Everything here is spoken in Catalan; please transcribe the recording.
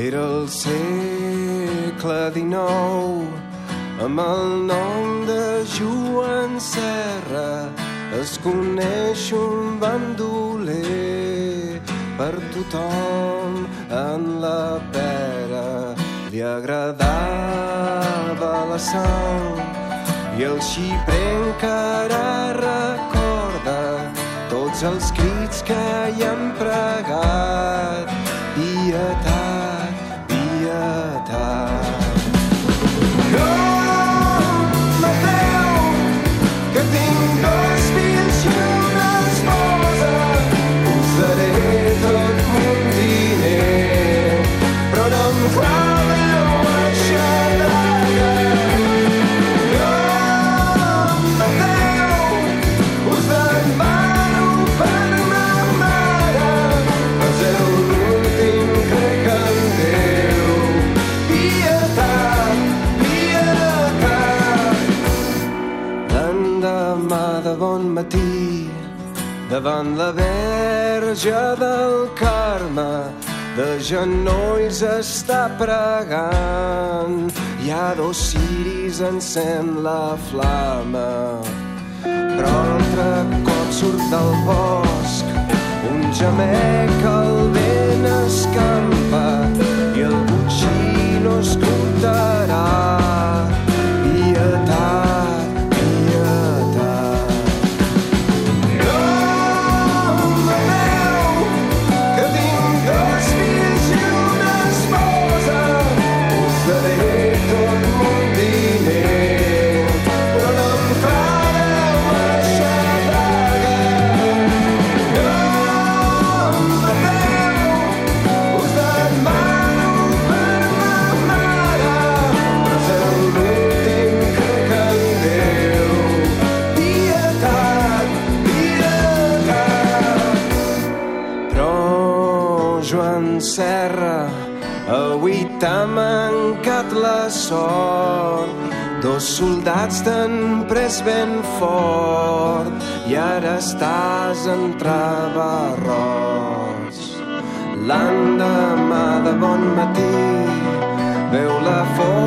Era el segle XIX amb el nom de Joan Serra. Es coneix un bandoler per tothom en la pera. Li agradava la sang i el xiprer encara recorda tots els crits que hi han bon matí davant la verge del Carme de genolls està pregant. Hi ha dos ciris encén la flama però altre cop surt del bosc un gemec Joan Serra, avui t'ha mancat la sort. Dos soldats t'han pres ben fort i ara estàs entre barrots. L'endemà de bon matí veu la forca